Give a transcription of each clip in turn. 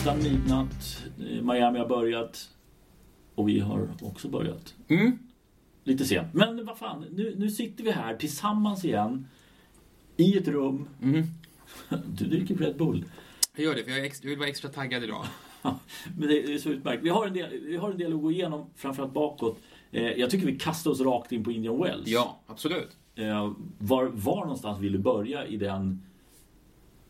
nästan midnatt. Eh, Miami har börjat. Och vi har också börjat. Mm. Lite sent. Men vad fan, nu, nu sitter vi här tillsammans igen. I ett rum. Mm. Du dricker Red Bull. Jag gör det, för jag, är ex- jag vill vara extra taggad idag. Men det det är så utmärkt. Vi har en del, vi har en del att gå igenom, framförallt bakåt. Eh, jag tycker vi kastar oss rakt in på Indian Wells. Ja, absolut. Eh, var, var någonstans vill du börja i den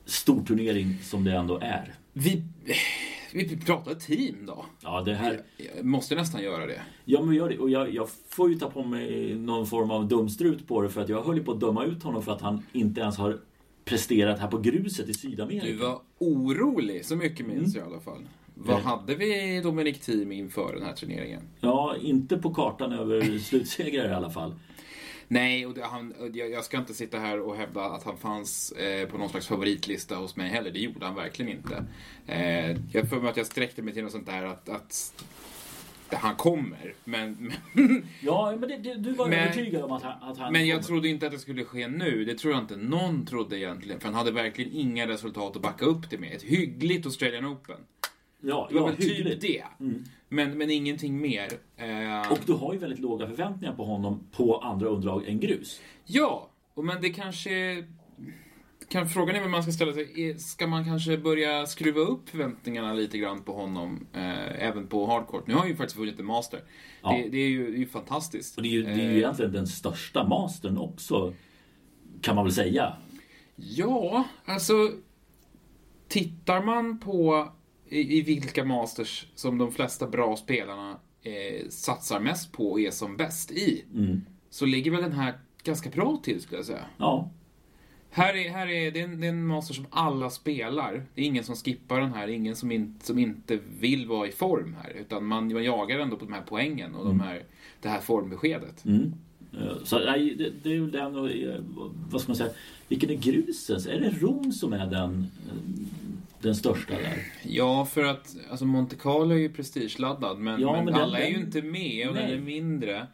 storturnering som det ändå är? Vi, vi pratar team då. Ja, det här... Jag måste nästan göra det. Ja, men gör det. Och jag, jag får ju ta på mig någon form av dumstrut på det för att jag höll ju på att döma ut honom för att han inte ens har presterat här på gruset i Sydamerika. Du var orolig, så mycket minns jag i alla fall. Vad Eh. hade vi Dominic Team inför den här turneringen? Ja, inte på kartan över slutsegrar i alla fall. Nej, och det, han, jag, jag ska inte sitta här och hävda att han fanns eh, på någon slags favoritlista hos mig heller. Det gjorde han verkligen inte. Eh, jag får mig att jag sträckte mig till något sånt där att, att han kommer, men, men, Ja, men det, det, du var Men- övertygad om att han, att han men jag kommer. trodde inte att det skulle ske nu. Det tror jag inte någon trodde egentligen. För han hade verkligen inga resultat att backa upp det med. Ett hyggligt Australian Open. Ja, Det var ja väl typ det. Mm. Men, men ingenting mer. Eh, Och du har ju väldigt låga förväntningar på honom på andra underlag än grus. Ja, och men det kanske... Kan, frågan är vad man ska ställa sig. Ska man kanske börja skruva upp förväntningarna lite grann på honom, eh, även på hardcourt? Nu har han ju faktiskt vunnit en master. Ja. Det, det, är ju, det är ju fantastiskt. Och det är ju, det är ju Eh, egentligen den största mastern också, kan man väl säga. Ja, alltså... Tittar man på i, i vilka masters som de flesta bra spelarna eh, satsar mest på och är som bäst i, Mm. så ligger väl den här ganska bra till, skulle jag säga. Ja, Här är, här är, det, är en, det är en master som alla spelar. Det är ingen som skippar den här, ingen som, in, som inte vill vara i form här. Utan man, man jagar ändå på de här poängen och de här, det här formbeskedet. Mm. Eh, Så nej, det, det är väl den och, eh, vad ska man säga, vilken är grusens? Är det Rom som är den, eh, den största där? Ja, för att alltså Monte Carlo är ju prestigeladdad, men, Ja, men, men den- alla är ju inte med och Nej. den är mindre.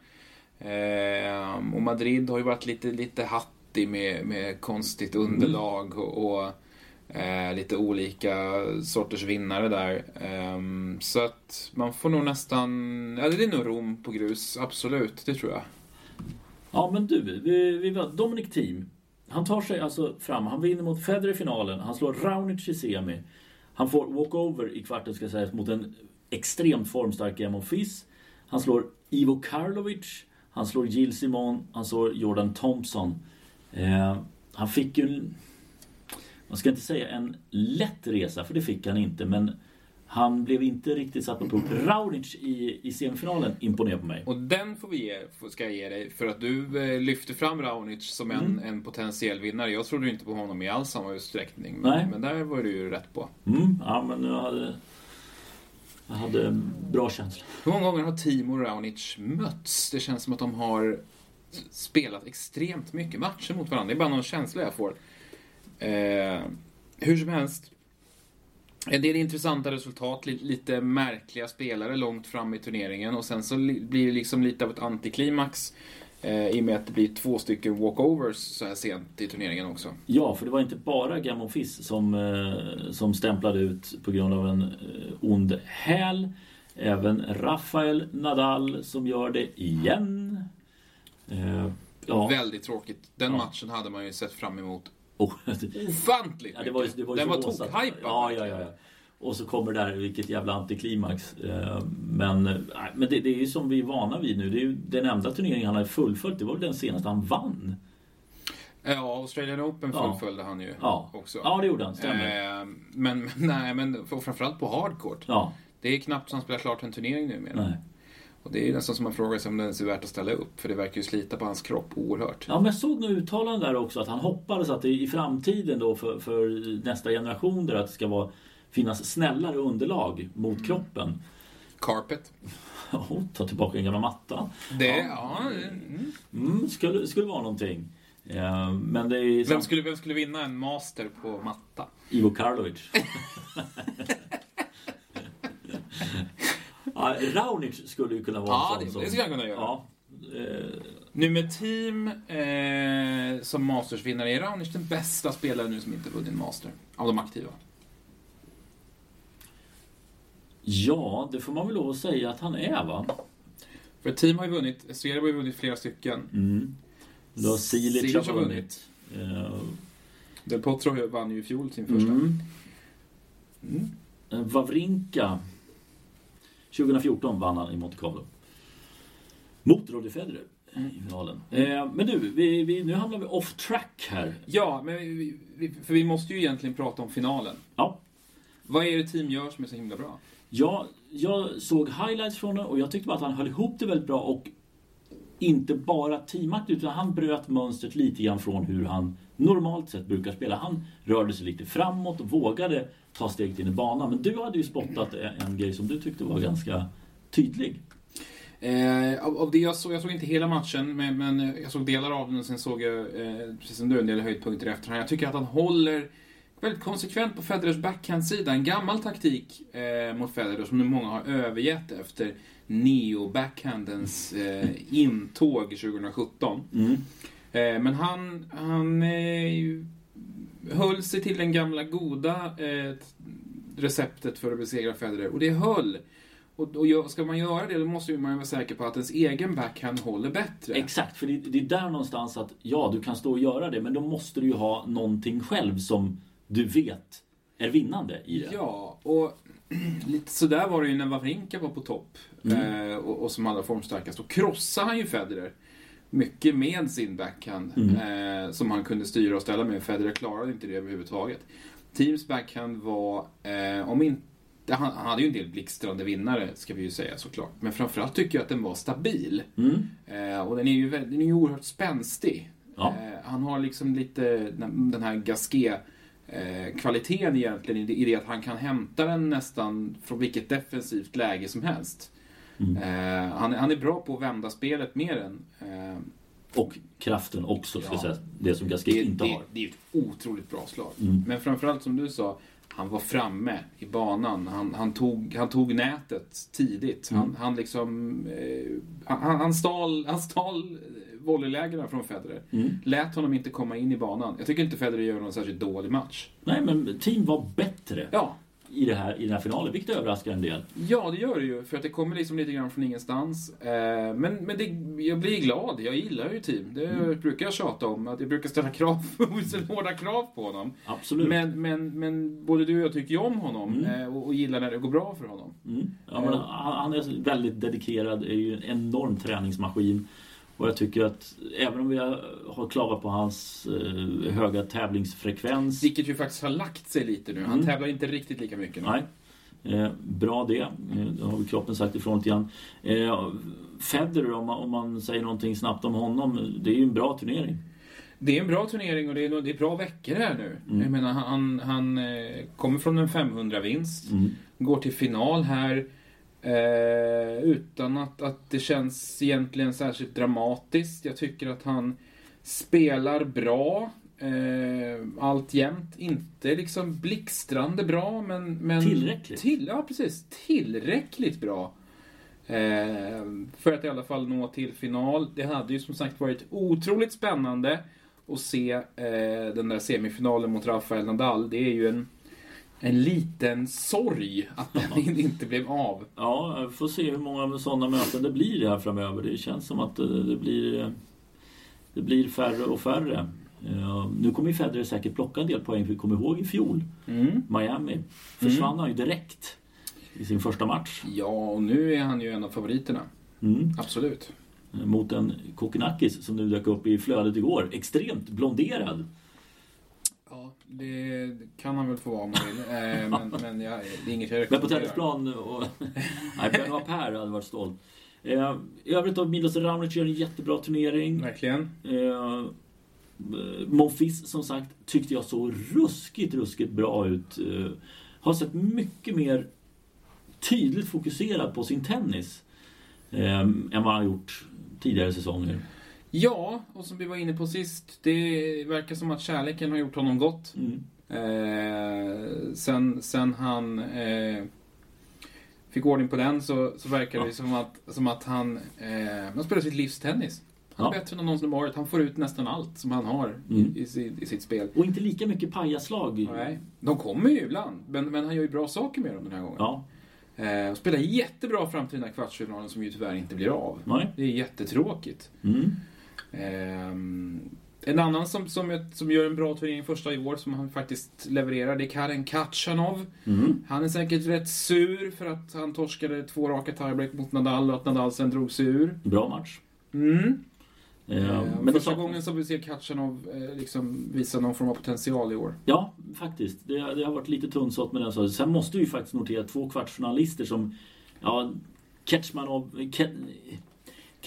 Ehm, och Madrid har ju varit lite, lite hattig med, med konstigt underlag och, och eh, lite olika sorters vinnare där. Ehm, så att man får nog nästan, ja det är nog Rom på grus, absolut, det tror jag. Ja men du, vi, vi var Dominic Thiem. Han tar sig alltså fram, han vinner mot Federer i finalen, han slår Raonic i semi. Han får walkover i kvarten ska sägas mot en extremt formstark Gamon Fizz. Han slår Ivo Karlovic, han slår Jill Simon, han slår Jordan Thompson. Eh, han fick ju, man ska inte säga en lätt resa, för det fick han inte, men han blev inte riktigt satt på prov. Raonic i, i semifinalen imponerar på mig. Och den får vi ge, ska jag ge dig, för att du eh, lyfter fram Raonic som en, Mm. en potentiell vinnare. Jag trodde inte på honom i alls samma utsträckning, Nej. men, men där var du ju rätt på. Mm, ja men jag hade, jag hade bra känsla. Hur många gånger har Timo och Raonic mötts? Det känns som att de har spelat extremt mycket matcher mot varandra. Det är bara någon känsla jag får. Eh, hur som helst. En del intressanta resultat, li- lite märkliga spelare långt fram i turneringen och sen så li- blir det liksom lite av ett antiklimax eh, i och med att det blir två stycken walkovers så här sent i turneringen också. Ja, för det var inte bara Gammon Fizz som, eh, som stämplade ut på grund av en eh, ond häl. Även Rafael Nadal som gör det igen. Eh, ja, Väldigt tråkigt. Den Ja. matchen hade man ju sett fram emot och, ofantligt ja, det var, det var Den var så tokhypad. Ja, ja, ja, ja. Och så kommer det där, vilket jävla antiklimax. Eh, Men, men det, det är ju som vi är vana vid nu. Det är ju den enda turneringen han har fullföljt. Det var väl den senaste han vann. Ja, Australian Open Ja. fullföljde han ju Ja, också. ja det gjorde han. Stämmer. Eh, men, nej, men framförallt på hardcourt. Ja, Det är knappt som han spelar klart en turnering numera. nej. Och det är ju nästan som man frågar sig om det ens är värt att ställa upp. För det verkar ju slita på hans kropp oerhört. Ja, men jag såg nog uttalanden där också att han hoppades att det i framtiden då för, för nästa generation där att det ska vara, finnas snällare underlag mot kroppen. Carpet. Oh, ta tillbaka en gammal matta. Det, Ja. ja. mm. Mm, skulle, skulle vara någonting. Eh, men det är Vem, skulle, vem skulle vinna en master på matta? Ivo Karlovic. ja, Raonic skulle ju kunna vara Ja, en sån det skulle han kunna göra. Ja, eh, Nu med team eh, som mastersvinnare, är Raonic den bästa spelaren nu som inte vunnit en master? Av de aktiva. Ja, det får man väl lov att säga att han är va? För team har ju vunnit, Zverev har ju vunnit flera stycken. Mm. Då har Silic har vunnit. Eh, Del Potro vann ju i fjol sin första. Mm. Mm. Eh, Wawrinka 2014 vann han i Monte Carlo. Mot Roger Federer Mm. i finalen. Eh, men du, vi, vi, nu hamnar vi off track här. Ja, men vi, vi, för vi måste ju egentligen prata om finalen. Ja, Vad är det team gör som är så himla bra? jag, jag såg highlights från det och jag tyckte bara att han höll ihop det väldigt bra och inte bara teamat utan han bröt mönstret lite grann från hur han normalt sett brukar spela. Han rörde sig lite framåt och vågade ta steget in i banan. Men du hade ju spottat en, grej som du tyckte var ganska tydlig. Eh, av, av det jag såg, jag såg inte hela matchen, men, men jag såg delar av den och sen såg jag, eh, precis som du, en del höjdpunkter i efterhand. Jag tycker att han håller väldigt konsekvent på Federers backhandsida. En gammal taktik eh, mot Federer som nu många har övergett efter neo-backhandens eh, intåg 2017. Mm. Eh, men han, han eh, höll sig till den gamla goda eh, receptet för att besegra Federer. Och det höll. Och, och ska man göra det, då måste man ju vara säker på att ens egen backhand håller bättre. Exakt, för det, det är där någonstans att ja, du kan stå och göra det, men då måste du ju ha någonting själv som du vet är vinnande i det. Ja, och lite sådär var det ju när Wawrinka var på topp. Mm. Eh, och, och som allra formstarkast. Då krossade han ju Federer. Mycket med sin backhand. Mm. Eh, som han kunde styra och ställa med. Federer klarade inte det överhuvudtaget. Teams backhand var, eh, om inte han, han hade ju en del blixtrande vinnare, ska vi ju säga såklart. Men framförallt tycker jag att den var stabil. Mm. Eh, och den är ju, den är ju oerhört spänstig. Ja. Eh, han har liksom lite den här Gasquet eh, kvaliteten egentligen i det att han kan hämta den nästan från vilket defensivt läge som helst. Mm. Eh, han, är- han är bra på att vända spelet med den. Eh, Och kraften också, ska Ja. säga. Det som Gasquet inte det, har. det är ett otroligt bra slag. Mm. Men framförallt som du sa, han var framme i banan. Han, han, tog, han tog nätet tidigt. Han, Mm. han liksom... Eh, han, han stal, han stal volleylägena från Federer. Mm. Lät honom inte komma in i banan. Jag tycker inte Federer gör någon särskilt dålig match. Nej, men team var bättre Ja, i, det här, i den här finalen, vilket överraskar en del. ja det gör det ju. För att det kommer liksom lite grann från ingenstans. Eh, men men det, jag blir glad. Jag gillar ju team. Det Mm. brukar jag tjata om. Att jag brukar ställa krav, hårda krav på honom. Absolut. Men, men, men både du och jag tycker ju om honom Mm. eh, och, och gillar när det går bra för honom. Mm. Ja, men han, han är väldigt dedikerad, är ju en enorm träningsmaskin. Och jag tycker att även om vi har klagat på hans eh, höga tävlingsfrekvens. Vilket ju faktiskt har lagt sig lite nu. Han Mm. tävlar inte riktigt lika mycket nu. Nej. Eh, bra det. Eh, det har väl kroppen sagt ifrån lite grann. Eh, Federer, om man, om man säger någonting snabbt om honom. Det är ju en bra turnering. Det är en bra turnering och det är, det är bra veckor här nu. Mm. Jag menar, han, han eh, kommer från en 500-vinst. Mm. Går till final här. Eh, utan att, att det känns egentligen särskilt dramatiskt. Jag tycker att han spelar bra. Eh, alltjämt. Inte liksom blixtrande bra, men... men Tillräckligt. Till, ja, precis. Tillräckligt bra. Eh, för att i alla fall nå till final. Det hade ju som sagt varit otroligt spännande att se eh, den där semifinalen mot Rafael Nadal. Det är ju en, en liten sorg att den inte blev av. Ja, vi får se hur många sådana möten det blir här framöver. Det känns som att eh, det blir, eh, det blir färre och färre. Nu kommer ju Federer säkert plocka en del poäng. För vi kommer ihåg i fjol, Mm. Miami. Försvann han ju direkt i sin första match. Ja, och nu är han ju en av favoriterna. Mm. Absolut. Eh, Mot en Kokonakis som nu dök upp i flödet igår. Extremt blonderad. Ja, det kan han väl få vara om han vill. Eh, men men jag, det är inget jag Men på rekommenderar. tennisplan och... Nej, Benoit Per hade varit stolt. Eh, I övrigt då, Milos Raonic gör en jättebra turnering. Verkligen. Eh, Monfils som sagt tyckte jag såg ruskigt, ruskigt bra ut. Eh, har sett mycket mer tydligt fokuserad på sin tennis eh, än vad han har gjort tidigare säsonger. Ja, och som vi var inne på sist. Det verkar som att kärleken har gjort honom gott. Mm. Eh, sen, sen han eh, fick ordning på den så, så verkar det Ja. som, att, som att han, eh, han spelar sitt livs tennis. Han är Ja. bättre än någonsin varit. Han får ut nästan allt som han har Mm. i, i, sitt, i sitt spel. Och inte lika mycket pajaslag. Nej. De kommer ju ibland, men, men han gör ju bra saker med dem den här gången. Ja. Eh, och spelar jättebra fram till den här kvartsfinalen som ju tyvärr inte blir av. Nej. Det är jättetråkigt. Mm. Ehm, en annan som, som, som gör en bra turnering första i år, som han faktiskt levererar, det är Karen Kachanov. Mm. Han är säkert rätt sur för att han torskade två raka tiebreak mot Nadal och att Nadal sen drog sig ur. Bra match. Mm. Eh, Ehm, men det första saknas- gången som vi ser Kachanov eh, liksom visa någon form av potential i år. Ja, faktiskt. Det, det har varit lite tunnsått med den. Så. Sen måste vi ju faktiskt notera två kvartsfinalister som ja, Kecmanov, Ke,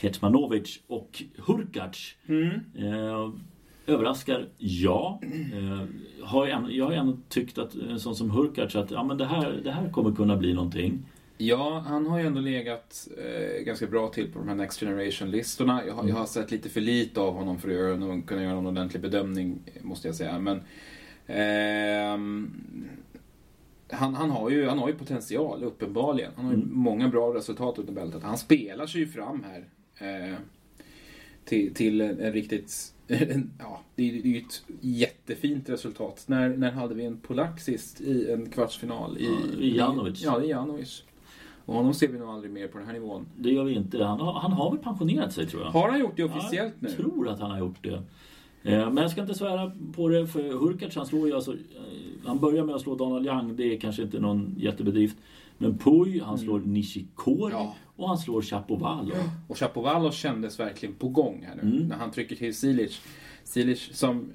Kecmanovic och Hurkacz. Eh, överraskar, ja. Eh, har jag, jag har ändå tyckt att en sån som Hurkacz att ja, men det, här, det här kommer kunna bli någonting. Ja, han har ju ändå legat eh, ganska bra till på de här Next Generation-listorna. Jag, jag har sett lite för lite av honom för att göra kunna göra någon ordentlig bedömning, måste jag säga. Men ehm, han, han, har ju, han har ju potential, uppenbarligen. Han har ju Mm. många bra resultat under bältet. Han spelar sig ju fram här. Eh, till, till en, en riktigt... Ja, det är ju ett jättefint resultat. När, när hade vi en polack sist i en kvartsfinal? I, i Janovic. Ja, är Janovic. Och honom ser vi nog aldrig mer på den här nivån. Det gör vi inte. Han har, han har väl pensionerat sig tror jag. Har han gjort det officiellt nu? Jag tror att han har gjort det. Eh, Men jag ska inte svära på det för Hurkacz han slår ju alltså, eh, Han börjar med att slå Donald Young, det är kanske inte någon jättebedrift. Men Puy, han slår Nishikori Ja. Och han slår Chapovalov. Och Chapovalov kändes verkligen på gång här nu. Mm. När han trycker till Silic. Silic som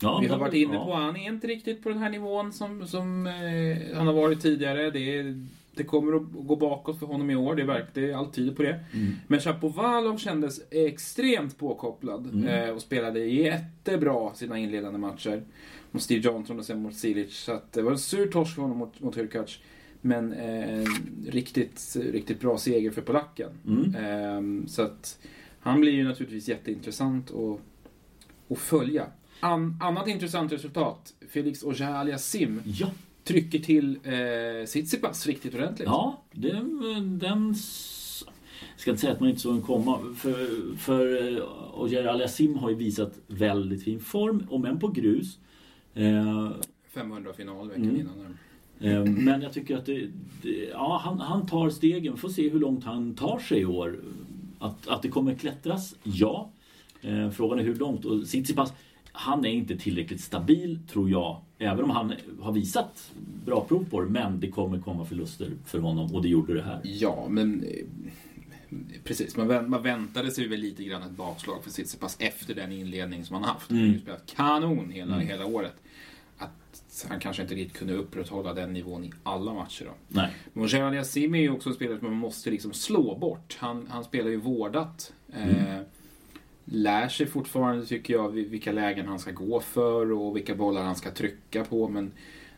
Ja, vi har varit inne ja. på, han är inte riktigt på den här nivån som, som eh, han har varit tidigare. Det, är, det kommer att gå bakåt för honom i år, det är, verk, det är allt tyder på det. Mm. Men Chapovalov kändes extremt påkopplad Mm. eh, och spelade jättebra sina inledande matcher. Mot Steve Johnson och sen mot Silic. Så att det var en sur torsk för honom mot, mot Hurkacz. Men eh, riktigt, riktigt bra seger för polacken. Mm. Ehm, så att han blir ju naturligtvis jätteintressant att, att följa. An, annat intressant resultat. Felix Auger-Aliassime Ja, trycker till eh, Tsitsipas riktigt ordentligt. ja den, den... Jag ska inte säga att man inte såg den komma. För, för eh, Ogier Aliasim har ju visat väldigt fin form, om än på grus. Eh, 500 final veckan Mm. innan. där. Eh, Men jag tycker att det, det, ja, han, han tar stegen. Får se hur långt han tar sig i år. Att, att det kommer klättras, ja. Eh, frågan är hur långt. Och Tsitsipas, han är inte tillräckligt stabil, tror jag. Även om han har visat bra prov på det. Men det kommer komma förluster för honom och det gjorde det här. Ja, men eh, precis. Man, man väntade sig väl lite grann ett bakslag för Tsitsipas efter den inledning som han haft. Han har ju Mm. spelat kanon hela, Mm. hela året. Att han kanske inte riktigt kunde upprätthålla den nivån i alla matcher då. Nej. Mojer Aliassime är ju också en spelare som man måste liksom slå bort. Han, han spelar ju vårdat. Eh, lär sig fortfarande, tycker jag, vil- vilka lägen han ska gå för och vilka bollar han ska trycka på. Men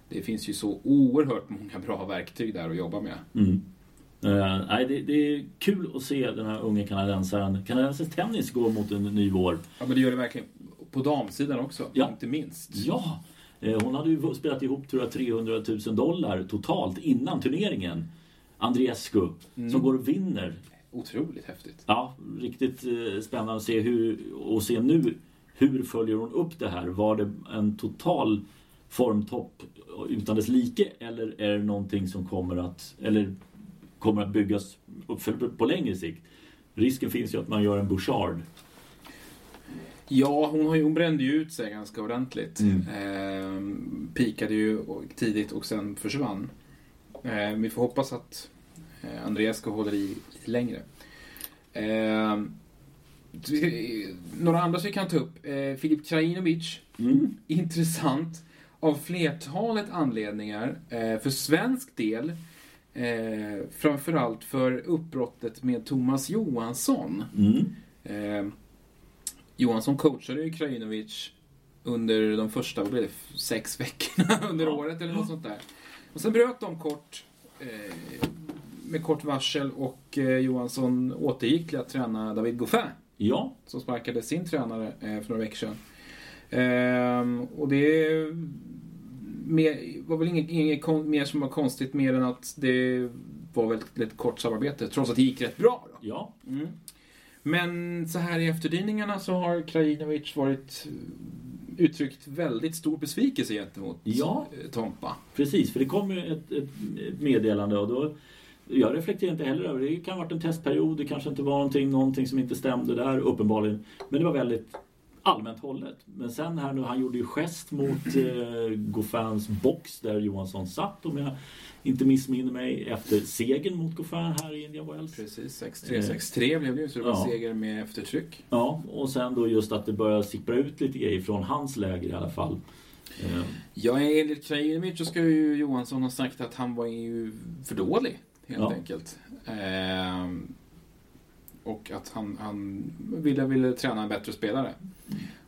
det finns ju så oerhört många bra verktyg där att jobba med. Mm. Eh, nej, det, det är kul att se den här unge kanadensaren. Kanadensisk tennis går mot en ny vår. Ja, men det gör det verkligen. På damsidan också, Ja. inte minst. Ja! Eh, Hon hade ju spelat ihop tror jag 300 000 dollar totalt innan turneringen. Andreescu, Mm. som går och vinner. Otroligt häftigt. Ja, riktigt eh, spännande att se hur, och se nu hur följer hon upp det här? Var det en total formtopp utan dess like eller är det någonting som kommer att, eller kommer att byggas upp på längre sikt? Risken finns ju att man gör en Bouchard. Ja, hon, hon brände ju ut sig ganska ordentligt. Mm. Eh, pikade ju tidigt och sen försvann. Eh, vi får hoppas att eh, Andreascu håller i längre. Eh, d- några andra som vi kan ta upp. Eh, Filip Krajinovic. Mm. Intressant av flertalet anledningar. Eh, för svensk del. Eh, framförallt för uppbrottet med Thomas Johansson. Mm. Eh, Johansson coachade ju Krajinovic under de första, blev det, sex veckorna under Ja. året eller något sånt där. Och sen bröt de kort, eh, med kort varsel och eh, Johansson återgick till att träna David Goffin Ja, som sparkade sin tränare eh, för några veckor sedan. Ehm, och det mer, var väl inget, inget kon, mer som var konstigt mer än att det var väl ett, ett kort samarbete trots att det gick rätt bra. Då. ja. Mm. Men så här i efterdyningarna så har Krajinovic varit uttryckt väldigt stor besvikelse gentemot Ja. eh, Tompa. Precis, för det kom ju ett, ett meddelande och då jag reflekterar inte heller över det. Det kan ha varit en testperiod, det kanske inte var någonting, någonting som inte stämde där, uppenbarligen. Men det var väldigt allmänt hållet. Men sen här nu, han gjorde ju gest mot eh, Goffins box där Johansson satt om jag inte missminner mig efter segern mot Goffin här i Indian Wells. Precis, 6-3, 6-3 blev det ju, så det var Ja. seger med eftertryck. Ja, och sen då just att det börjar sippra ut lite grejer från hans läger i alla fall. Eh, Ja, enligt Krajinovic så ska ju Johansson ha sagt att han var ju för dålig, helt Ja. enkelt. Ehm, och att han, han ville, ville träna en bättre spelare.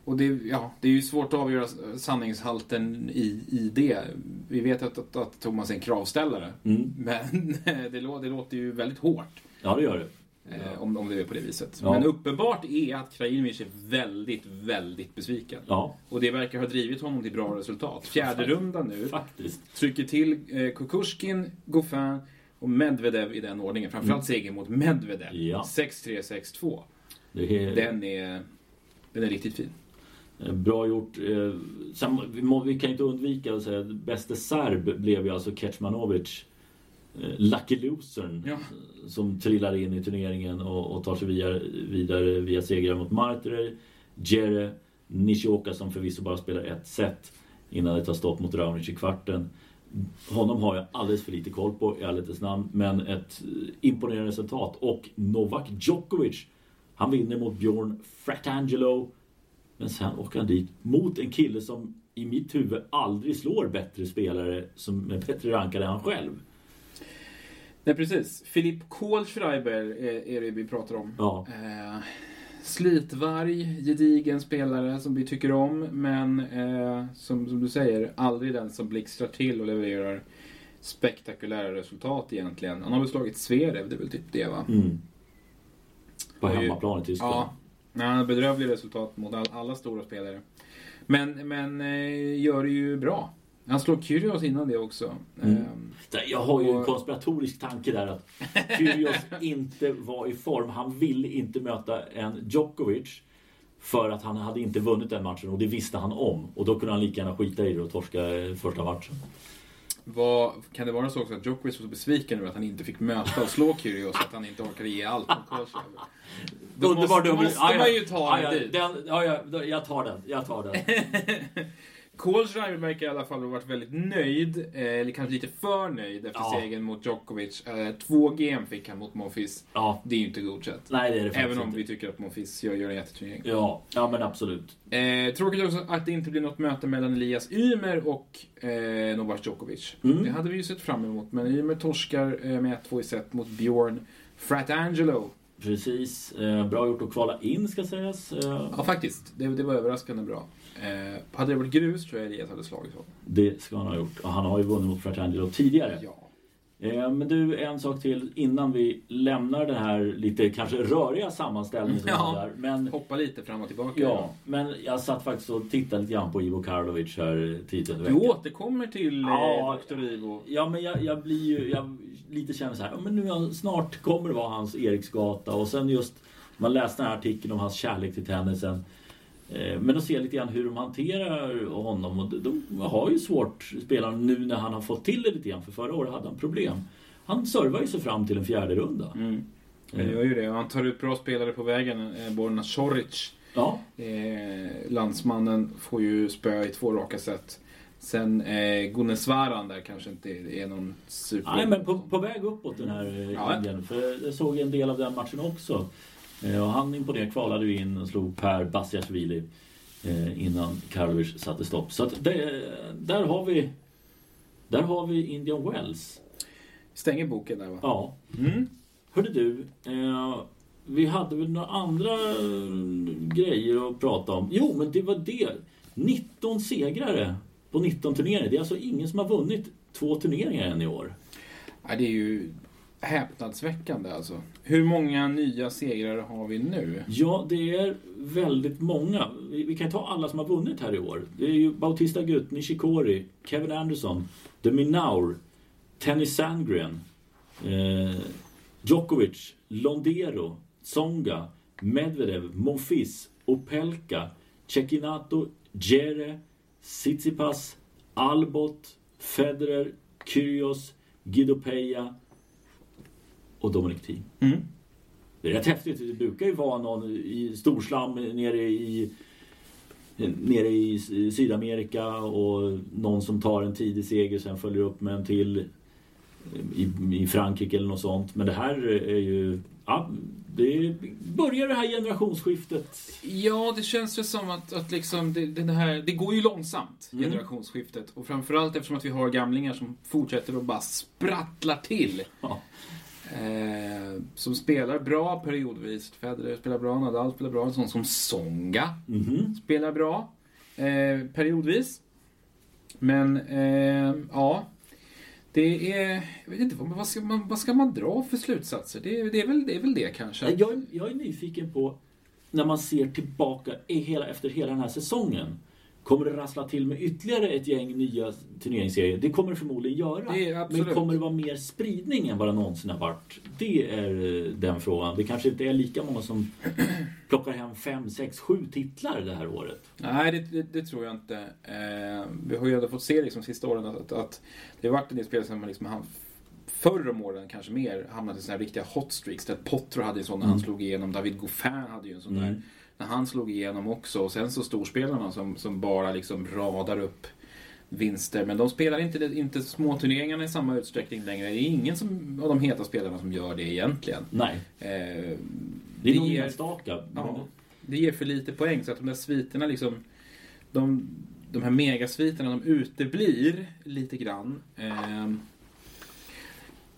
Och det, ja, det är ju svårt att avgöra sanningshalten i, i det. Vi vet att, att, att Thomas är en kravställare. mm. Men det, lå- det låter ju väldigt hårt. Ja, det gör det. Eh, om, om det är på det viset. Ja. Men uppenbart är att Krajinovic är väldigt, väldigt besviken. Ja, Och det verkar ha drivit honom till bra resultat. Fjärde rundan nu. faktiskt. Trycker till eh, Kukushkin, Goffin och Medvedev i den ordningen. Framförallt seger mot Medvedev. Mm. Ja. 6-3, 6-2. Det är, Den är, den är riktigt fin. Eh, Bra gjort. Eh, Sen, vi, kan inte undvika att säga att bäste serb blev ju alltså Kecmanovic. eh, Lucky losern. Ja. Som trillar in i turneringen och, och tar sig via, vidare via segrar mot Martyrer. Jere Nishioka som förvisso bara spelar ett set innan det tar stopp mot Raonic i kvarten. Honom har jag alldeles för lite koll på i ärlighetens namn. Men ett imponerande resultat. Och Novak Djokovic. Han vinner mot Bjorn Fratangelo. Men sen åker han dit mot en kille som i mitt huvud aldrig slår bättre spelare som är bättre rankade än han själv. Nej, precis. Philipp Kohlschreiber är, det vi pratar om. Ja, Eh, slitvarg, gedigen spelare som vi tycker om, men eh, som, som du säger, aldrig den som blixtrar till och levererar spektakulära resultat egentligen. Han har väl slagit Zverev, det är väl typ det va? mm. På hemmaplan i Tyskland. Ja. Nej, han har bedrövliga resultat mot all, alla stora spelare. Men, men eh, gör det ju bra. Han slår Kyrgios innan det också. Mm. Eh, Där, Jag har ju en Och- konspiratorisk tanke där att Kyrgios inte var i form. Han ville inte möta en Djokovic för att han hade inte vunnit den matchen och det visste han om. Och då kunde han lika gärna skita i det och torska första matchen. Vad, kan det vara så också att Djokovic var så besviken över att han inte fick möta och slå Kyrgios att han inte orkade ge allt mot Kohlschreiber? Då Underbar måste, dubbel- måste man ju ta ja, dit. den, ja, ja, jag tar den. Jag tar den. Kohlschreiber verkar i alla fall ha varit väldigt nöjd, eh, eller kanske lite för nöjd efter Ja. segern mot Djokovic. Eh, två game fick han mot Monfils. Ja, Det är ju inte godkänt. nej det är det faktiskt Även om inte. vi tycker att Monfils gör, gör en jätteturnering. Ja, ja men absolut. Eh, tråkigt också att det inte blir något möte mellan Elias Ymer och eh, Novak Djokovic. Mm. Det hade vi ju sett fram emot, men Ymer torskar eh, med 1-2 i set mot Bjorn Fratangelo. Precis. Bra gjort att kvala in ska sägas. Ja, faktiskt. Det, det var överraskande bra. Eh, hade det varit grus tror jag Elias hade slagit honom. det ska han ha gjort. Och han har ju vunnit mot Fratangelo tidigare. Ja. Eh, men du, en sak till innan vi lämnar den här lite kanske röriga sammanställningen som Ja. där. Men, Hoppa lite fram och tillbaka. ja, men jag satt faktiskt och tittade lite grann på Ivo Karlovic här tidigt under Du veckan. återkommer till eh, Ja. Dr. Ivo. Ja, men jag, jag blir ju jag lite känner så här, men nu snart kommer det vara hans Eriksgata och sen just man läste den här artikeln om hans kärlek till tennisen. Eh, Men att se lite grann hur de hanterar honom och de, har ju svårt spelaren nu när han har fått till det lite grann för förra året hade han problem. Han servar ju sig fram till en fjärde runda. Mm. Han gör ju det. Han tar ut bra spelare på vägen. Eh, Borna Soric, Ja, eh, landsmannen, får ju spö i två raka set. Sen eh, Gunnesvaran där kanske inte är någon super... Nej, men på, på väg uppåt den här eh, Ja. Indien. För jag såg en del av den matchen också. Eh, Och han imponerade, kvalade ju in och slog Per Basiashvili eh, innan Karlovic satte stopp. Så att det, där har vi där har vi Indian Wells. Stänger boken där va? Ja. Mm. Hörde du, eh, vi hade väl några andra eh, grejer att prata om. Jo, men det var det. 19 segrare på 19 turneringar. Det är alltså ingen som har vunnit två turneringar än i år. Ja, det är ju häpnadsväckande alltså. Hur många nya segrar har vi nu? Ja, det är väldigt många. Vi, vi kan ta alla som har vunnit här i år. Det är ju Bautista Gut, Nishikori, Kevin Anderson, The Minaur, Tennis Sandgren, eh, Djokovic, Londero, Tsonga, Medvedev, Monfils, Opelka, Cecchinato, Jere, Tsitsipas, Albot, Federer, Kyrgios, Guido Peja, och Dominic Thiem. Mm. Det är rätt häftigt. Det brukar ju vara någon i storslam nere i nere i Sydamerika och någon som tar en tidig seger sen följer upp med en till i, i Frankrike eller något sånt. Men det här är ju... Ja, det börjar det här generationsskiftet. Ja, det känns ju som att, att liksom det, det, här, det går ju långsamt, Mm. generationsskiftet. Och framförallt eftersom att vi har gamlingar som fortsätter att bara sprattlar till. Ja. Eh, som spelar bra periodvis. Federer spelar bra, Nadal spelar bra. En sån som Songa Mhm. spelar bra eh, periodvis. Men eh, ja, det är... Jag vet inte, vad, ska man, vad ska man dra för slutsatser? Det, det, är, väl, det är väl det kanske. Jag, är- jag är nyfiken på när man ser tillbaka hela, efter hela den här säsongen. Kommer det rassla till med ytterligare ett gäng nya turneringsserier? Det kommer det förmodligen göra. Det. Men kommer det vara mer spridning än vad det någonsin har varit? Det är eh, den frågan. Det kanske inte är lika många som plockar hem fem, sex, sju titlar det här året. Nej, det, det, det tror jag inte. Eh, vi har ju ändå fått se liksom sista åren att, att, att det har varit en del spelare som liksom han, förr om åren kanske mer hamnat i såna här riktiga hot streaks. Där Potro hade en sån när han Mm. slog igenom. David Goffin hade ju en sån Mm. där när han slog igenom också. Och sen så storspelarna som, som bara liksom radar upp vinster. Men de spelar inte, inte småturneringarna i samma utsträckning längre. Det är ingen som, av de heta spelarna som gör det egentligen. Nej, Eh, det är ger- enstaka. Ja, det ger för lite poäng så att de där sviterna liksom de, de här megasviterna de uteblir lite grann.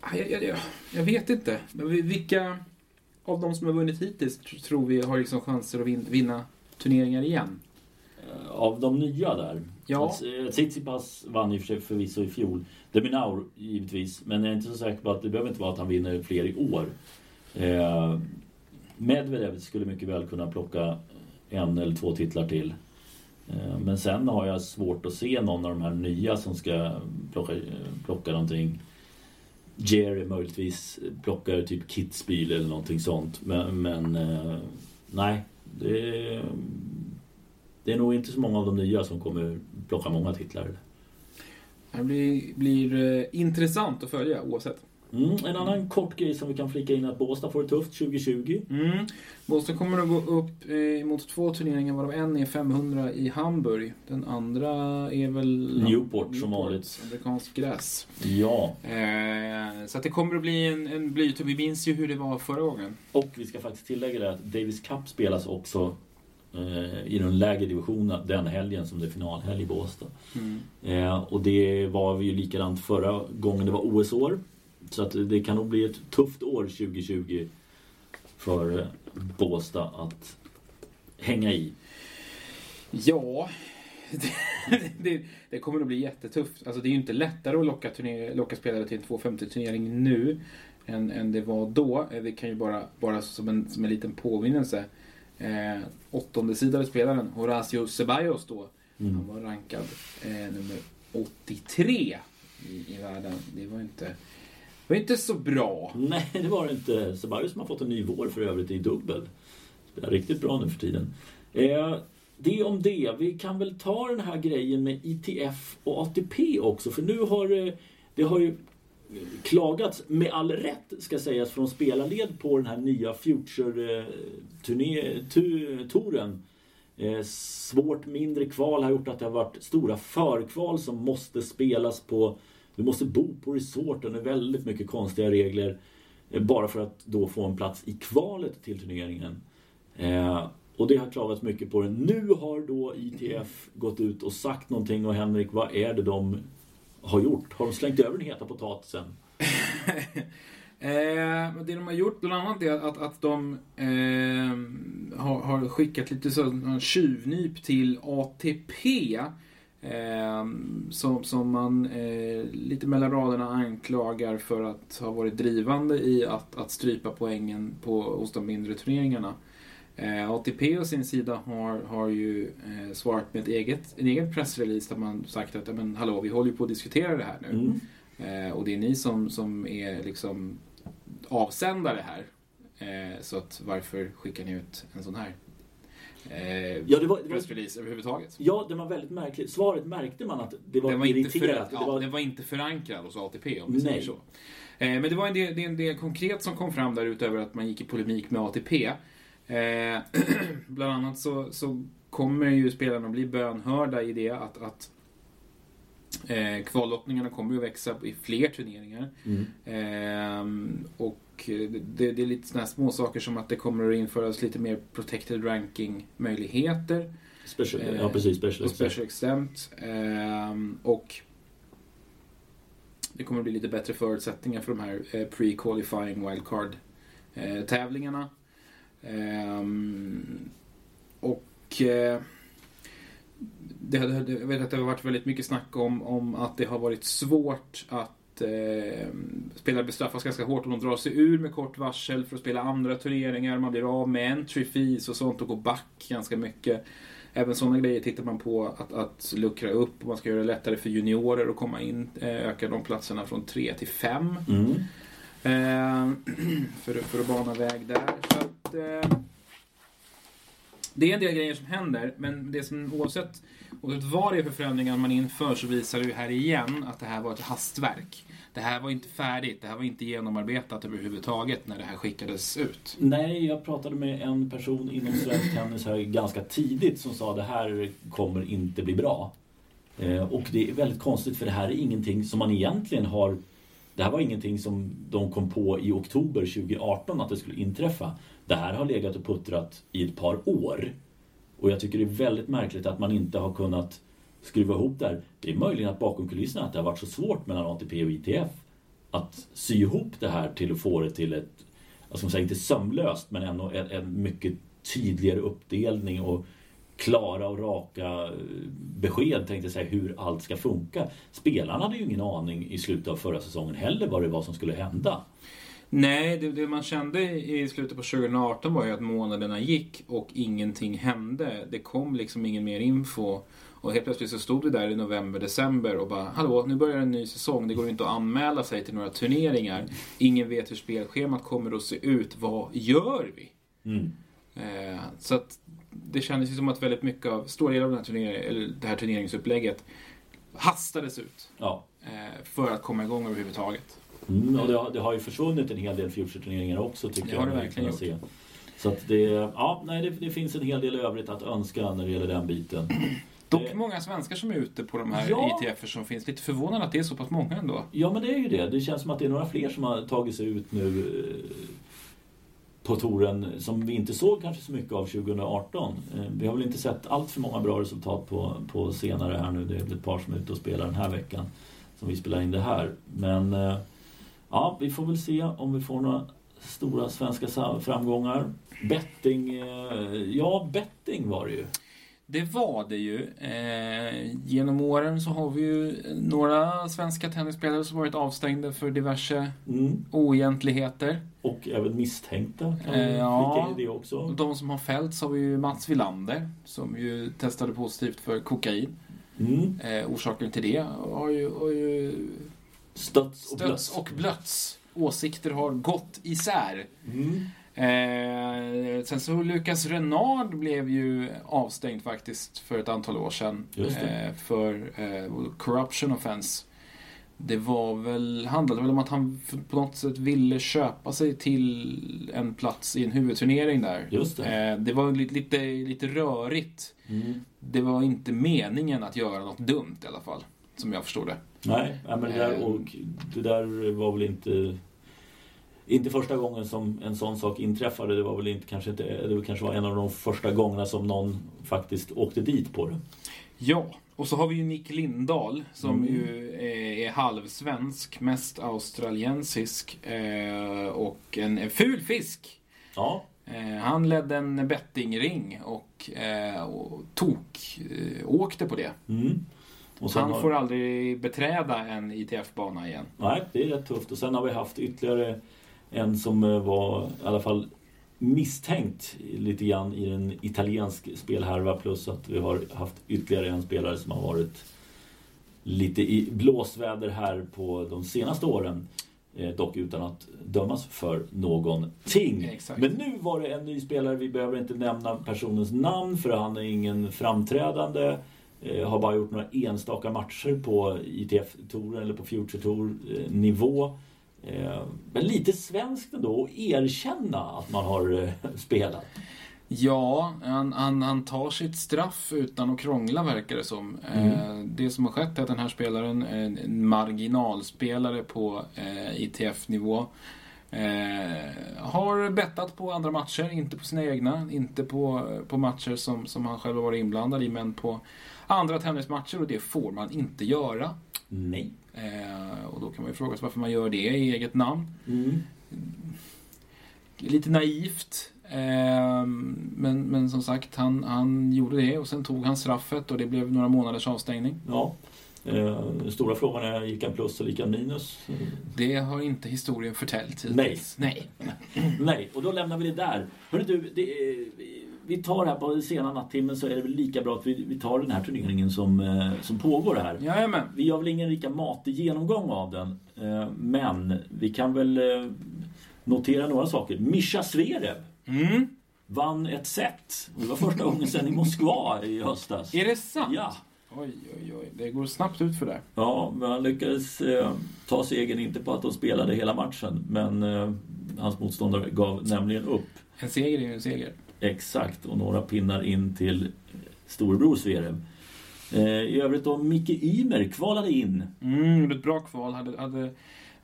Ah, jag, jag, jag, jag vet inte. Vilka av de som har vunnit hittills tr- tror vi har liksom chanser att vin, vinna turneringar igen? Eh, Av de nya där. Ja. Eh, Tsitsipas vann ju för sig förvisso i fjol. Deminaur givetvis. Men jag är inte så säker på att det behöver inte vara att han vinner fler i år. Eh, Medvedev skulle mycket väl kunna plocka en eller två titlar till. Eh, men sen har jag svårt att se någon av de här nya som ska plocka, plocka någonting. Jerry möjligtvis plockar typ Kitzbühel eller någonting sånt. Men, men eh, nej. Det, det är nog inte så många av de nya som kommer plocka många titlar. Det blir, blir eh, intressant att följa oavsett. Mm, en annan kort grej som vi kan flika in att Båstad får det tufft 2020. Mm. Boston kommer att gå upp eh, mot två turneringar varav en är 500 i Hamburg. Den andra är väl Newport, som vanligt. Amerikansk gräs. Ja, Eh, så att det kommer att bli en, en blytung. Vi minns ju hur det var förra gången. och vi ska faktiskt tillägga det att Davis Cup spelas också eh, i den lägre divisionen den helgen som det är finalhelg i Båstad. Mm. Eh, och det var ju likadant förra gången det var OS-år. Så att det kan nog bli ett tufft år 2020 för eh, Båstad att hänga i. Ja, det, det, det kommer att bli jättetufft. Alltså det är ju inte lättare att locka, turner, locka spelare till en 250-turnering nu än, än det var då. Eh, Det kan ju bara, bara som, en, som en liten påminnelse. Eh, åttonde sidade spelaren Horacio Ceballos då. Han Mm. var rankad eh, nummer 83 i, i världen. Det var inte, var inte så bra. Nej, det var det inte. Sebastian som har fått en ny vår för övrigt i dubbel. Spelar riktigt bra nu för tiden. Eh, det om det. Vi kan väl ta den här grejen med ITF och ATP också. För nu har det, det har ju klagats, med all rätt ska sägas, från spelarled på den här nya Future-touren. Eh, eh, svårt mindre kval har gjort att det har varit stora förkval som måste spelas på du måste bo på resorten, det är väldigt mycket konstiga regler. Eh, bara för att då få en plats i kvalet till turneringen. Eh, och det har klagats mycket på det. Nu har då ITF gått ut och sagt någonting och Henrik, vad är det de har gjort? Har de slängt över den heta potatisen? Eh, det de har gjort bland annat är att, att de eh, har, har skickat lite sån tjuvnyp till ATP. Eh, som, som man eh, lite mellan raderna anklagar för att ha varit drivande i att, att strypa poängen på, hos de mindre turneringarna. Eh, ATP å sin sida har, har ju eh, svarat med ett eget, en egen pressrelease där man sagt att "Ja, men, hallå, vi håller ju på att diskutera det här nu. Mm. Eh, och det är ni som, som är liksom avsändare här. Eh, så att varför skickar ni ut en sån här eh, Ja, det var- det var- pressrelease överhuvudtaget. Ja, det var väldigt märkligt. Svaret märkte man att det var, Den var, inte för, irriterat. ja, det var, den var inte förankrad hos ATP om vi säger så. Eh, men det var en del, en del konkret som kom fram där utöver att man gick i polemik med ATP. Eh, bland annat så, så kommer ju spelarna att bli bönhörda i det att, att eh, kvallottningarna kommer att växa i fler turneringar. Mm. Ehm, och det, det är lite sådana små saker som att det kommer att införas lite mer protected ranking möjligheter. special, eh, ja, precis. Special, Och special exempt. Ehm, och det kommer att bli lite bättre förutsättningar för de här eh, pre-qualifying wildcard eh, tävlingarna. Ehm, och eh, det, jag vet att det har varit väldigt mycket snack om, om att det har varit svårt att eh, spelare bestraffas ganska hårt om de drar sig ur med kort varsel för att spela andra turneringar. Man blir av med entry fees och sånt och går back ganska mycket. Även sådana grejer tittar man på att, att luckra upp och man ska göra det lättare för juniorer att komma in. Eh, öka de platserna från tre till fem. Mm. Eh, för, för att bana väg där. Så att, eh, det är en del grejer som händer, men det som oavsett, och vad det är för förändringar man inför så visar det ju här igen att det här var ett hastverk. Det här var inte färdigt, det här var inte genomarbetat överhuvudtaget när det här skickades ut. Nej, jag pratade med en person inom svensk tennis här ganska tidigt som sa det här kommer inte bli bra. Eh, och det är väldigt konstigt för det här är ingenting som man egentligen har det här var ingenting som de kom på i oktober 2018 att det skulle inträffa. Det här har legat och puttrat i ett par år. Och jag tycker det är väldigt märkligt att man inte har kunnat skruva ihop det här. Det är möjligen att bakom kulisserna att det har varit så svårt mellan ATP och ITF att sy ihop det här till att få det till ett, jag ska säga inte sömlöst, men ändå en, en mycket tydligare uppdelning och klara och raka eh, besked tänkte jag säga hur allt ska funka. Spelarna hade ju ingen aning i slutet av förra säsongen heller vad det var som skulle hända. Nej, det, det man kände i slutet på 2018 var ju att månaderna gick och ingenting hände. Det kom liksom ingen mer info. Och helt plötsligt så stod vi där i november, december och bara Hallå, nu börjar en ny säsong. Det går inte att anmäla sig till några turneringar. Ingen vet hur spelschemat kommer att se ut. Vad gör vi? Mm. Eh, så att det kändes ju som att väldigt mycket av, stora delar av den här turnering, det här turneringsupplägget hastades ut. Ja. Eh, för att komma igång överhuvudtaget. Mm, och det har, det har ju försvunnit en hel del Future-turneringar också tycker Det jag. har det verkligen kunnat se. Så att det, ja, nej, det, det finns en hel del övrigt att önska när det gäller den biten. Dock många svenskar som är ute på de här Ja. ITF som finns. Lite förvånad att det är så pass många ändå. Ja men det är ju det. Det känns som att det är några fler som har tagit sig ut nu eh, på touren som vi inte såg kanske så mycket av 2018. Eh, Vi har väl inte sett allt för många bra resultat på, på senare här nu. Det är väl ett par som är ute och spelar den här veckan som vi spelar in det här. Men eh, ja, vi får väl se om vi får några stora svenska framgångar. Betting, eh, ja betting var det ju. Det var det ju. Eh, genom åren så har vi ju några svenska tennisspelare som varit avstängda för diverse Mm. oegentligheter. Och även misstänkta kan Eh, ja. det också. De som har fällts har vi ju Mats Wilander som ju testade positivt för kokain. Mm. Eh, orsaken till det har ju, har ju Stöts och stötts blötts. och blötts. Åsikter har gått isär. Mm. Eh, sen så Lucas Renard blev ju avstängd faktiskt för ett antal år sedan. Eh, för eh, corruption offense. Det var väl, handlade väl om att han på något sätt ville köpa sig till en plats i en huvudturnering där. Just det. Eh, det var lite, lite, lite rörigt. Mm. Det var inte meningen att göra något dumt i alla fall. Som jag förstod det. Nej, men det, där, Ehm. och det där var väl inte inte första gången som en sån sak inträffade. Det var väl inte, kanske inte, det kanske var en av de första gångerna som någon faktiskt åkte dit på det. Ja, och så har vi ju Nick Lindahl som Mm. ju är, är halvsvensk, mest australiensisk eh, och en, ful fisk. Ja, Eh, han ledde en bettingring och, eh, och tok eh, åkte på det. mm. Han har, får aldrig beträda en ITF-bana igen. Nej, det är rätt tufft. Och sen har vi haft ytterligare en som eh, var i alla fall misstänkt lite grann i en italiensk spelhärva plus att vi har haft ytterligare en spelare som har varit lite i blåsväder här på de senaste åren. Eh, dock utan att dömas för någonting. Exakt. Men nu var det en ny spelare, vi behöver inte nämna personens namn för han är ingen framträdande. Eh, har bara gjort några enstaka matcher på ITF-touren eller på Future Tour-nivå. Eh, men lite svenskt ändå att erkänna att man har eh, spelat. Ja, han, han, han tar sitt straff utan att krångla verkar det som. Eh, det som har skett är att den här spelaren en marginalspelare på eh, ITF-nivå. Eh, har bettat på andra matcher, inte på sina egna, inte på, på matcher som, som han själv har varit inblandad i, men på andra tennismatcher och det får man inte göra. Nej. Eh, och då kan man ju fråga sig varför man gör det i eget namn. Mm. Lite naivt. Eh, men, men som sagt, han, han gjorde det och sen tog han straffet och det blev några månaders avstängning. Ja. Eh, den stora frågan är, gick han plus eller gick han minus? Det har inte historien förtäljt Nej. hittills. Nej. Nej, och då lämnar vi det där. Hörru du, det, är- vi tar här på sena nattimmen så är det väl lika bra att vi, vi tar den här turneringen som, eh, som pågår här. Jajamän. Vi gör väl ingen lika matig genomgång av den. eh, Men vi kan väl eh, notera några saker. Mischa Zverev Mm. vann ett set. Det var första gången sedan i Moskva i höstas. Är det sant? Ja. Oj, oj, oj. Det går snabbt ut för det. Ja, men han lyckades eh, ta segern inte på att de spelade hela matchen. Men eh, hans motståndare gav nämligen upp. En seger är ju en seger. Exakt, och några pinnar in till storebror Zverev. Eh, I övrigt då, Micke Ymer kvalade in. Mm, gjorde ett bra kval. Hade, hade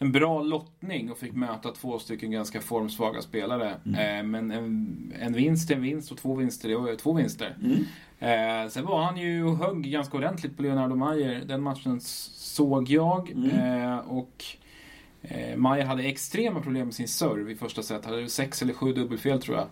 en bra lottning och fick möta två stycken ganska formsvaga spelare. Eh, men en, en vinst är en vinst och två vinster är två vinster. Mm. Eh, sen var han ju och högg ganska ordentligt på Leonardo Mayer. Den matchen såg jag. Mm. Och eh, Mayer hade extrema problem med sin serve i första set. Hade sex eller sju dubbelfel tror jag.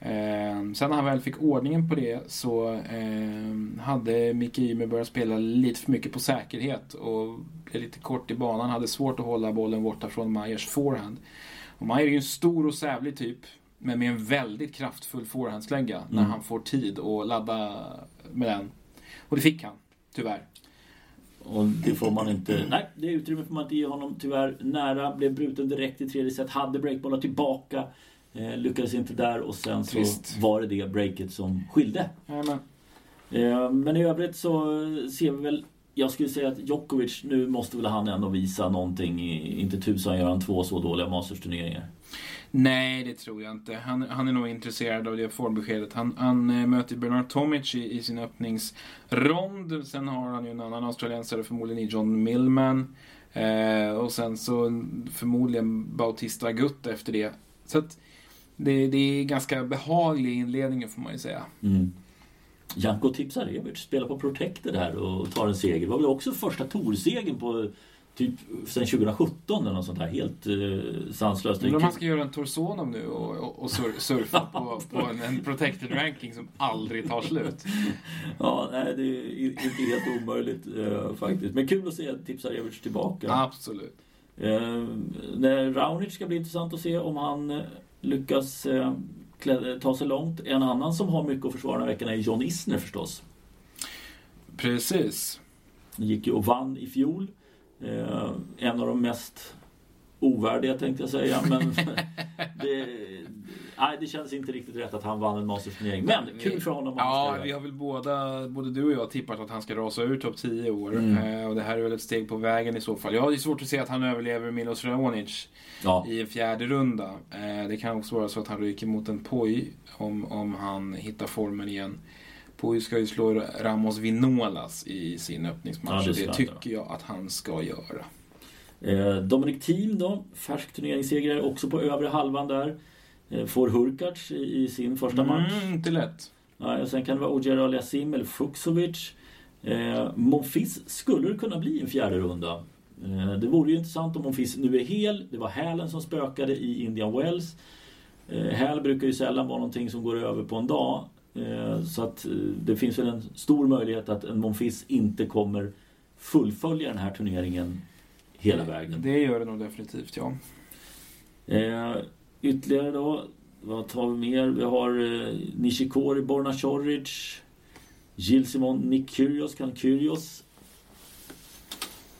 Eh, sen när han väl fick ordningen på det så eh, hade Micke Ymer börjat spela lite för mycket på säkerhet och blev lite kort i banan. Hade svårt att hålla bollen borta från Mayers forehand. Och Mayer är ju en stor och sävlig typ. Men med en väldigt kraftfull forehandslägga när Mm. han får tid att ladda med den. Och det fick han, tyvärr. Och det får man inte... Nej, det utrymme får man inte ge honom tyvärr. Nära, blev bruten direkt i tredje set. Hade breakbollar tillbaka. Eh, lyckades inte där och sen så Trist. var det det breaket som skilde. Jajamän. Eh, men i övrigt så ser vi väl... Jag skulle säga att Djokovic, nu måste väl han ändå visa någonting. I- Inte tusan gör han två så dåliga Masters-turneringar. Nej, det tror jag inte. Han, han är nog intresserad av det formbeskedet. Han, han eh, möter Bernard Tomic i, i sin öppningsrond. Sen har han ju en annan australiensare, förmodligen i John Millman. Eh, och sen så förmodligen Bautista Agut efter det. Så att det, det är ganska behaglig inledning får man ju säga. Mm. Janko Tipsarevic spelar på Protected här och tar en seger. Det var väl också första torsegern på typ sen 2017 eller något sånt här. Helt eh, sanslöst. Undrar om man ska göra en Torsonov nu och, och, och sur, surfa på, på en, en protected ranking som aldrig tar slut. Ja, nej, det är inte helt omöjligt eh, faktiskt. Men kul att se Tipsarevic tillbaka. Absolut. Eh, när ska bli intressant att se om han eh, lyckas eh, ta sig långt. En annan som har mycket att försvara den här veckan är John Isner förstås. Precis. Han gick ju och vann i fjol. Eh, en av de mest ovärdiga tänkte jag säga. Men det, nej, det känns inte riktigt rätt att han vann en Masters-turnering. Men kul för honom. Ja, vi har väl båda, både du och jag tippat att han ska rasa ur topp 10 i år. Mm. Eh, och det här är väl ett steg på vägen i så fall. Jag har ju svårt att se att han överlever Milos Raonic Ja, i en fjärde runda. Eh, det kan också vara så att han ryker mot en Poi om, om han hittar formen igen. Poi ska ju slå Ramos Vinolas i sin Ja, öppningsmatch. det ska det han tycker jag att han ska göra. Eh, Dominic Thiem då, färsk turneringssegrare också på övre halvan där. Eh, får Hurkacz i, sin första match. Mm, inte lätt. Ja, och sen kan det vara Ogier Aliasim eller Fuxovic. Eh, Monfils skulle det kunna bli en fjärde runda. Eh, det vore ju intressant om Monfils nu är hel. Det var hälen som spökade i Indian Wells. Eh, häl brukar ju sällan vara någonting som går över på en dag. Eh, så att eh, det finns väl en stor möjlighet att en Monfils inte kommer fullfölja den här turneringen hela vägen. Det gör det nog definitivt, ja. Ytterligare då, vad tar vi mer? Vi har eh, Nishikori, Borna Choric, Gilles Simon, Nick Kyrgios. Kan Kyrgios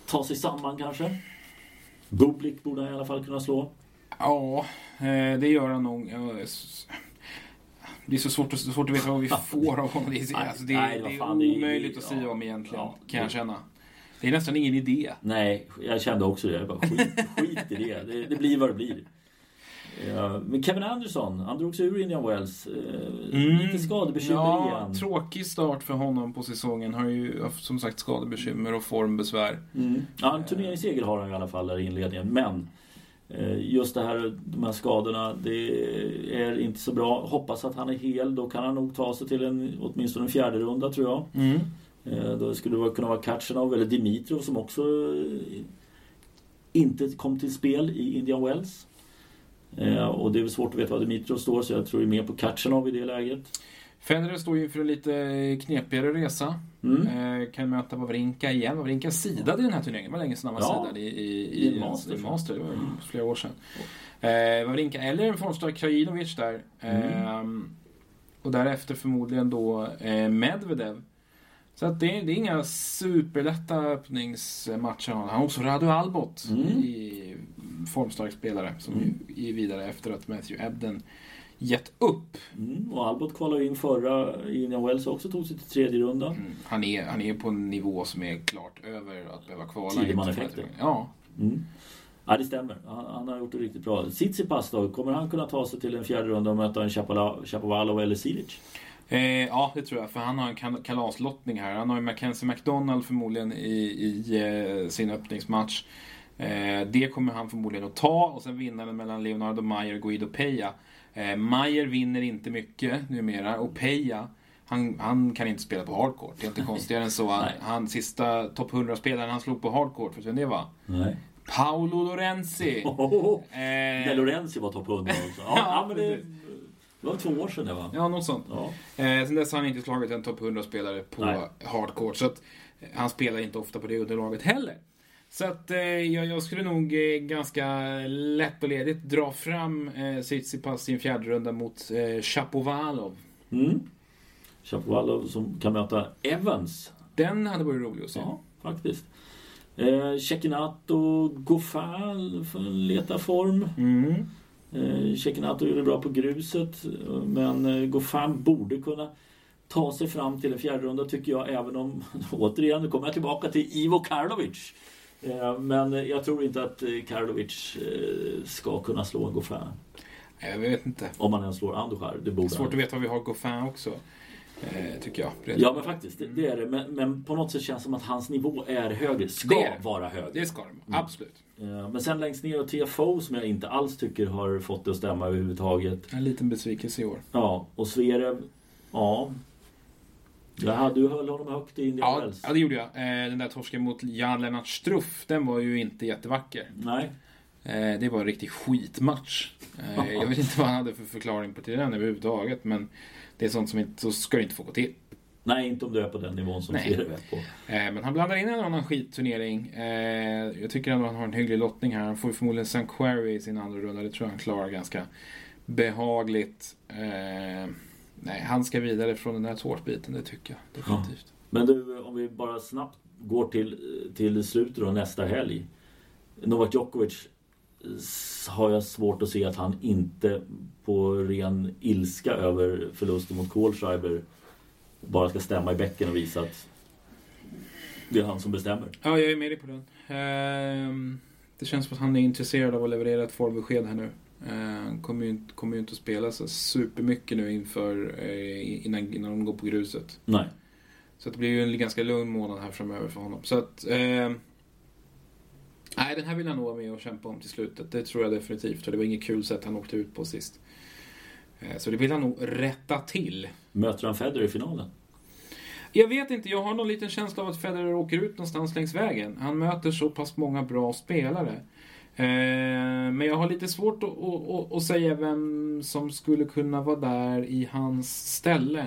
ta sig samman kanske? Bublik borde han i alla fall kunna slå. Ja, eh, det gör han nog. Det är så svårt, att- så svårt att veta vad vi får av honom. Det är, alltså, det, nej, det är fan, det är- omöjligt att ja, säga om egentligen, ja, kan jag det- känna. Det är nästan ingen idé. Nej, jag kände också det. Jag bara, skit, skit i det. det. Det blir vad det blir. Ja, men Kevin Anderson, han drog sig ur Indian Wells. Eh, Lite skadebekymmer Mm. ja, igen. Tråkig start för honom på säsongen. Har ju haft som sagt skadebekymmer och formbesvär. Mm. Ja, en turneringsseger har han i alla fall där i inledningen. Men eh, just det här, de här skadorna, det är inte så bra. Hoppas att han är hel. Då kan han nog ta sig till en, åtminstone en fjärde runda tror jag. Mm. Eh, Då skulle det kunna vara Kachanov eller Dimitrov som också inte kom till spel i Indian Wells. Eh, Och det är väl svårt att veta var Dimitrov står så jag tror ju mer på Kachanov i det läget. Federer står ju inför en lite knepigare resa. Mm. Eh, kan möta Wawrinka igen. Wawrinka sidade i den här turneringen. Det var länge sedan han var Ja. sidad i, i, I i, master. master. Det var flera år sedan. Eh, Wawrinka eller en formstark Krajinovic där. Mm. Eh, och därefter förmodligen då eh, Medvedev. Så att det, det är inga superlätta öppningsmatcher. Han har också Radu Albot Mm. i formstark spelare som ju är vidare efter att Matthew Ebden gett upp. Mm. Och Albot kvalade in förra i Wells också tog sig till tredje rundan. Mm. Han, är, han är på en nivå som är klart över att behöva kvala. Tideman-effekten. Ja. Mm. Ja, det stämmer. Han, han har gjort det riktigt bra. Tsitsipas då, kommer han kunna ta sig till en fjärde runda och möta en Chapovalov eller Silic? Eh, ja, det tror jag. För han har en kal- kalaslottning här. Han har ju Mackenzie McDonald förmodligen i, i eh, sin öppningsmatch. Eh, det kommer han förmodligen att ta och sen vinnaren mellan Leonardo Mayer och Guido Peja. Eh, Mayer vinner inte mycket numera och Peja han, han kan inte spela på hardcourt. Det är inte konstigare än så. Han, han sista topp 100-spelaren han slog på hardcourt, du vem det var? Nej. Paolo Lorenzi. Oh, Eh, När Lorenzi var topp 100 också. Ja, ja, men det, det var två år sedan det va? ja, något sånt. Ja. Eh, sen dess har han inte slagit en topp 100-spelare på Nej. hardcourt. Så att eh, han spelar inte ofta på det underlaget heller. Så att eh, jag, skulle nog eh, ganska lätt och ledigt dra fram eh, Tsitsipas i en fjärde runda mot eh, Chapovalov. Mm. Chapovalov som kan möta Evans. Den hade varit rolig att se. Ja, faktiskt. Eh, Cecchinato Goffin leta form. Mm. Eh, Cecchinato gjorde bra på gruset. Men eh, Goffin borde kunna ta sig fram till en fjärde runda tycker jag. Även om, återigen, nu kommer jag tillbaka till Ivo Karlovic. Eh, Men jag tror inte att eh, Karlovic eh, ska kunna slå en Goffin. Jag vet inte. Om man ens slår Andujar. Det Det borde är svårt han. att veta vad vi har Goffin också. Tycker jag. Ja men faktiskt, det, det är det. Men, men på något sätt känns det som att hans nivå är högre. Ska Det vara högre. Det ska de. Mm. Absolut. Men sen längst ner och TFO som jag inte alls tycker har fått det att stämma överhuvudtaget. En liten besvikelse i år. Ja, och Zverev, ja. Jag hade ju höll honom högt i Indian Ja, Wells. ja, det gjorde jag. Eh, den där torsken mot Jan Lennart Struff, den var ju inte jättevacker. Nej. Eh, det var en riktig skitmatch. Eh, jag vet inte vad han hade för förklaring på till den överhuvudtaget, men det är sånt som inte, så ska det inte få gå till. Nej, inte om du är på den nivån som Nej. Zverev är på. Men han blandar in en annan skitturnering. Jag tycker ändå att han har en hygglig lottning här. Han får förmodligen St. Query i sin andra runda. Det tror jag han klarar ganska behagligt. Nej, han ska vidare från den här tårtbiten, det tycker jag definitivt. Men du, om vi bara snabbt går till, till slutet då, nästa helg. Novak Djokovic har jag svårt att se att han inte på ren ilska över förlusten mot Kohlschreiber bara ska stämma i bäcken och visa att det är han som bestämmer. Ja, jag är med dig på den. Ehm, det känns som att han är intresserad av att leverera ett formbesked här nu. Uh, kommer, ju inte, kommer ju inte att spela så supermycket nu inför eh, innan, innan de går på gruset. Nej. Så det blir ju en ganska lugn månad här framöver för honom. Så att... ehm, nej, den här vill han nog vara med och kämpa om till slutet. Det tror jag definitivt. Och det var inget kul sätt han åkte ut på sist. Eh, så det vill han nog rätta till. Möter han Federer i finalen? Jag vet inte, jag har någon liten känsla av att Federer åker ut någonstans längs vägen. Han möter så pass många bra spelare. Eh, men jag har lite svårt att, att, att, säga vem som skulle kunna vara där i hans ställe.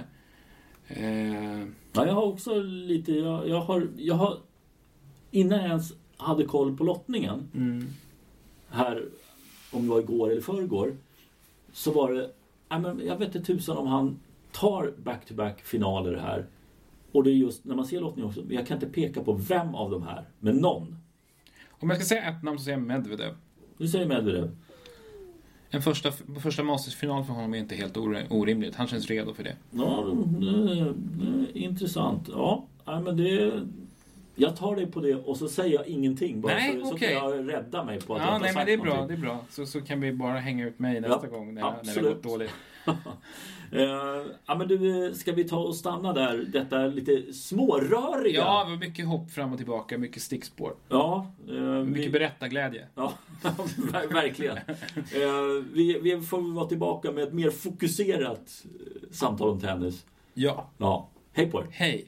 Eh, Ja, jag har också lite... Jag, jag, har, jag har... Innan jag ens hade koll på lottningen mm, här, om det var igår eller förrgår, så var det... Jag vet inte tusan om han tar back-to-back finaler här. Och det är just när man ser lottningen också, jag kan inte peka på vem av de här, men någon. Om jag ska säga ett namn så säger jag Medvedev. Du säger Medvedev. En första, första Masters-final för honom är inte helt or- orimligt. Han känns redo för det. Ja, det, det, intressant. Ja, men det... Jag tar dig på det och så säger jag ingenting. Bara Nej, så, så okej. kan jag rädda mig på att jag Ja, inte nej har men det är sagt bra. någonting. Det är bra. Så, så kan vi bara hänga ut mig nästa Ja, gång när, när det har gått dåligt. Eh, ja, men du, ska vi ta och stanna där? Detta lite småröriga. Ja, det var mycket hopp fram och tillbaka, mycket stickspår. ja eh, Mycket vi, berättarglädje. ja ver- verkligen. Eh, vi, vi får vara tillbaka med ett mer fokuserat eh, samtal om tennis. Ja, Ja, hej på er. hej.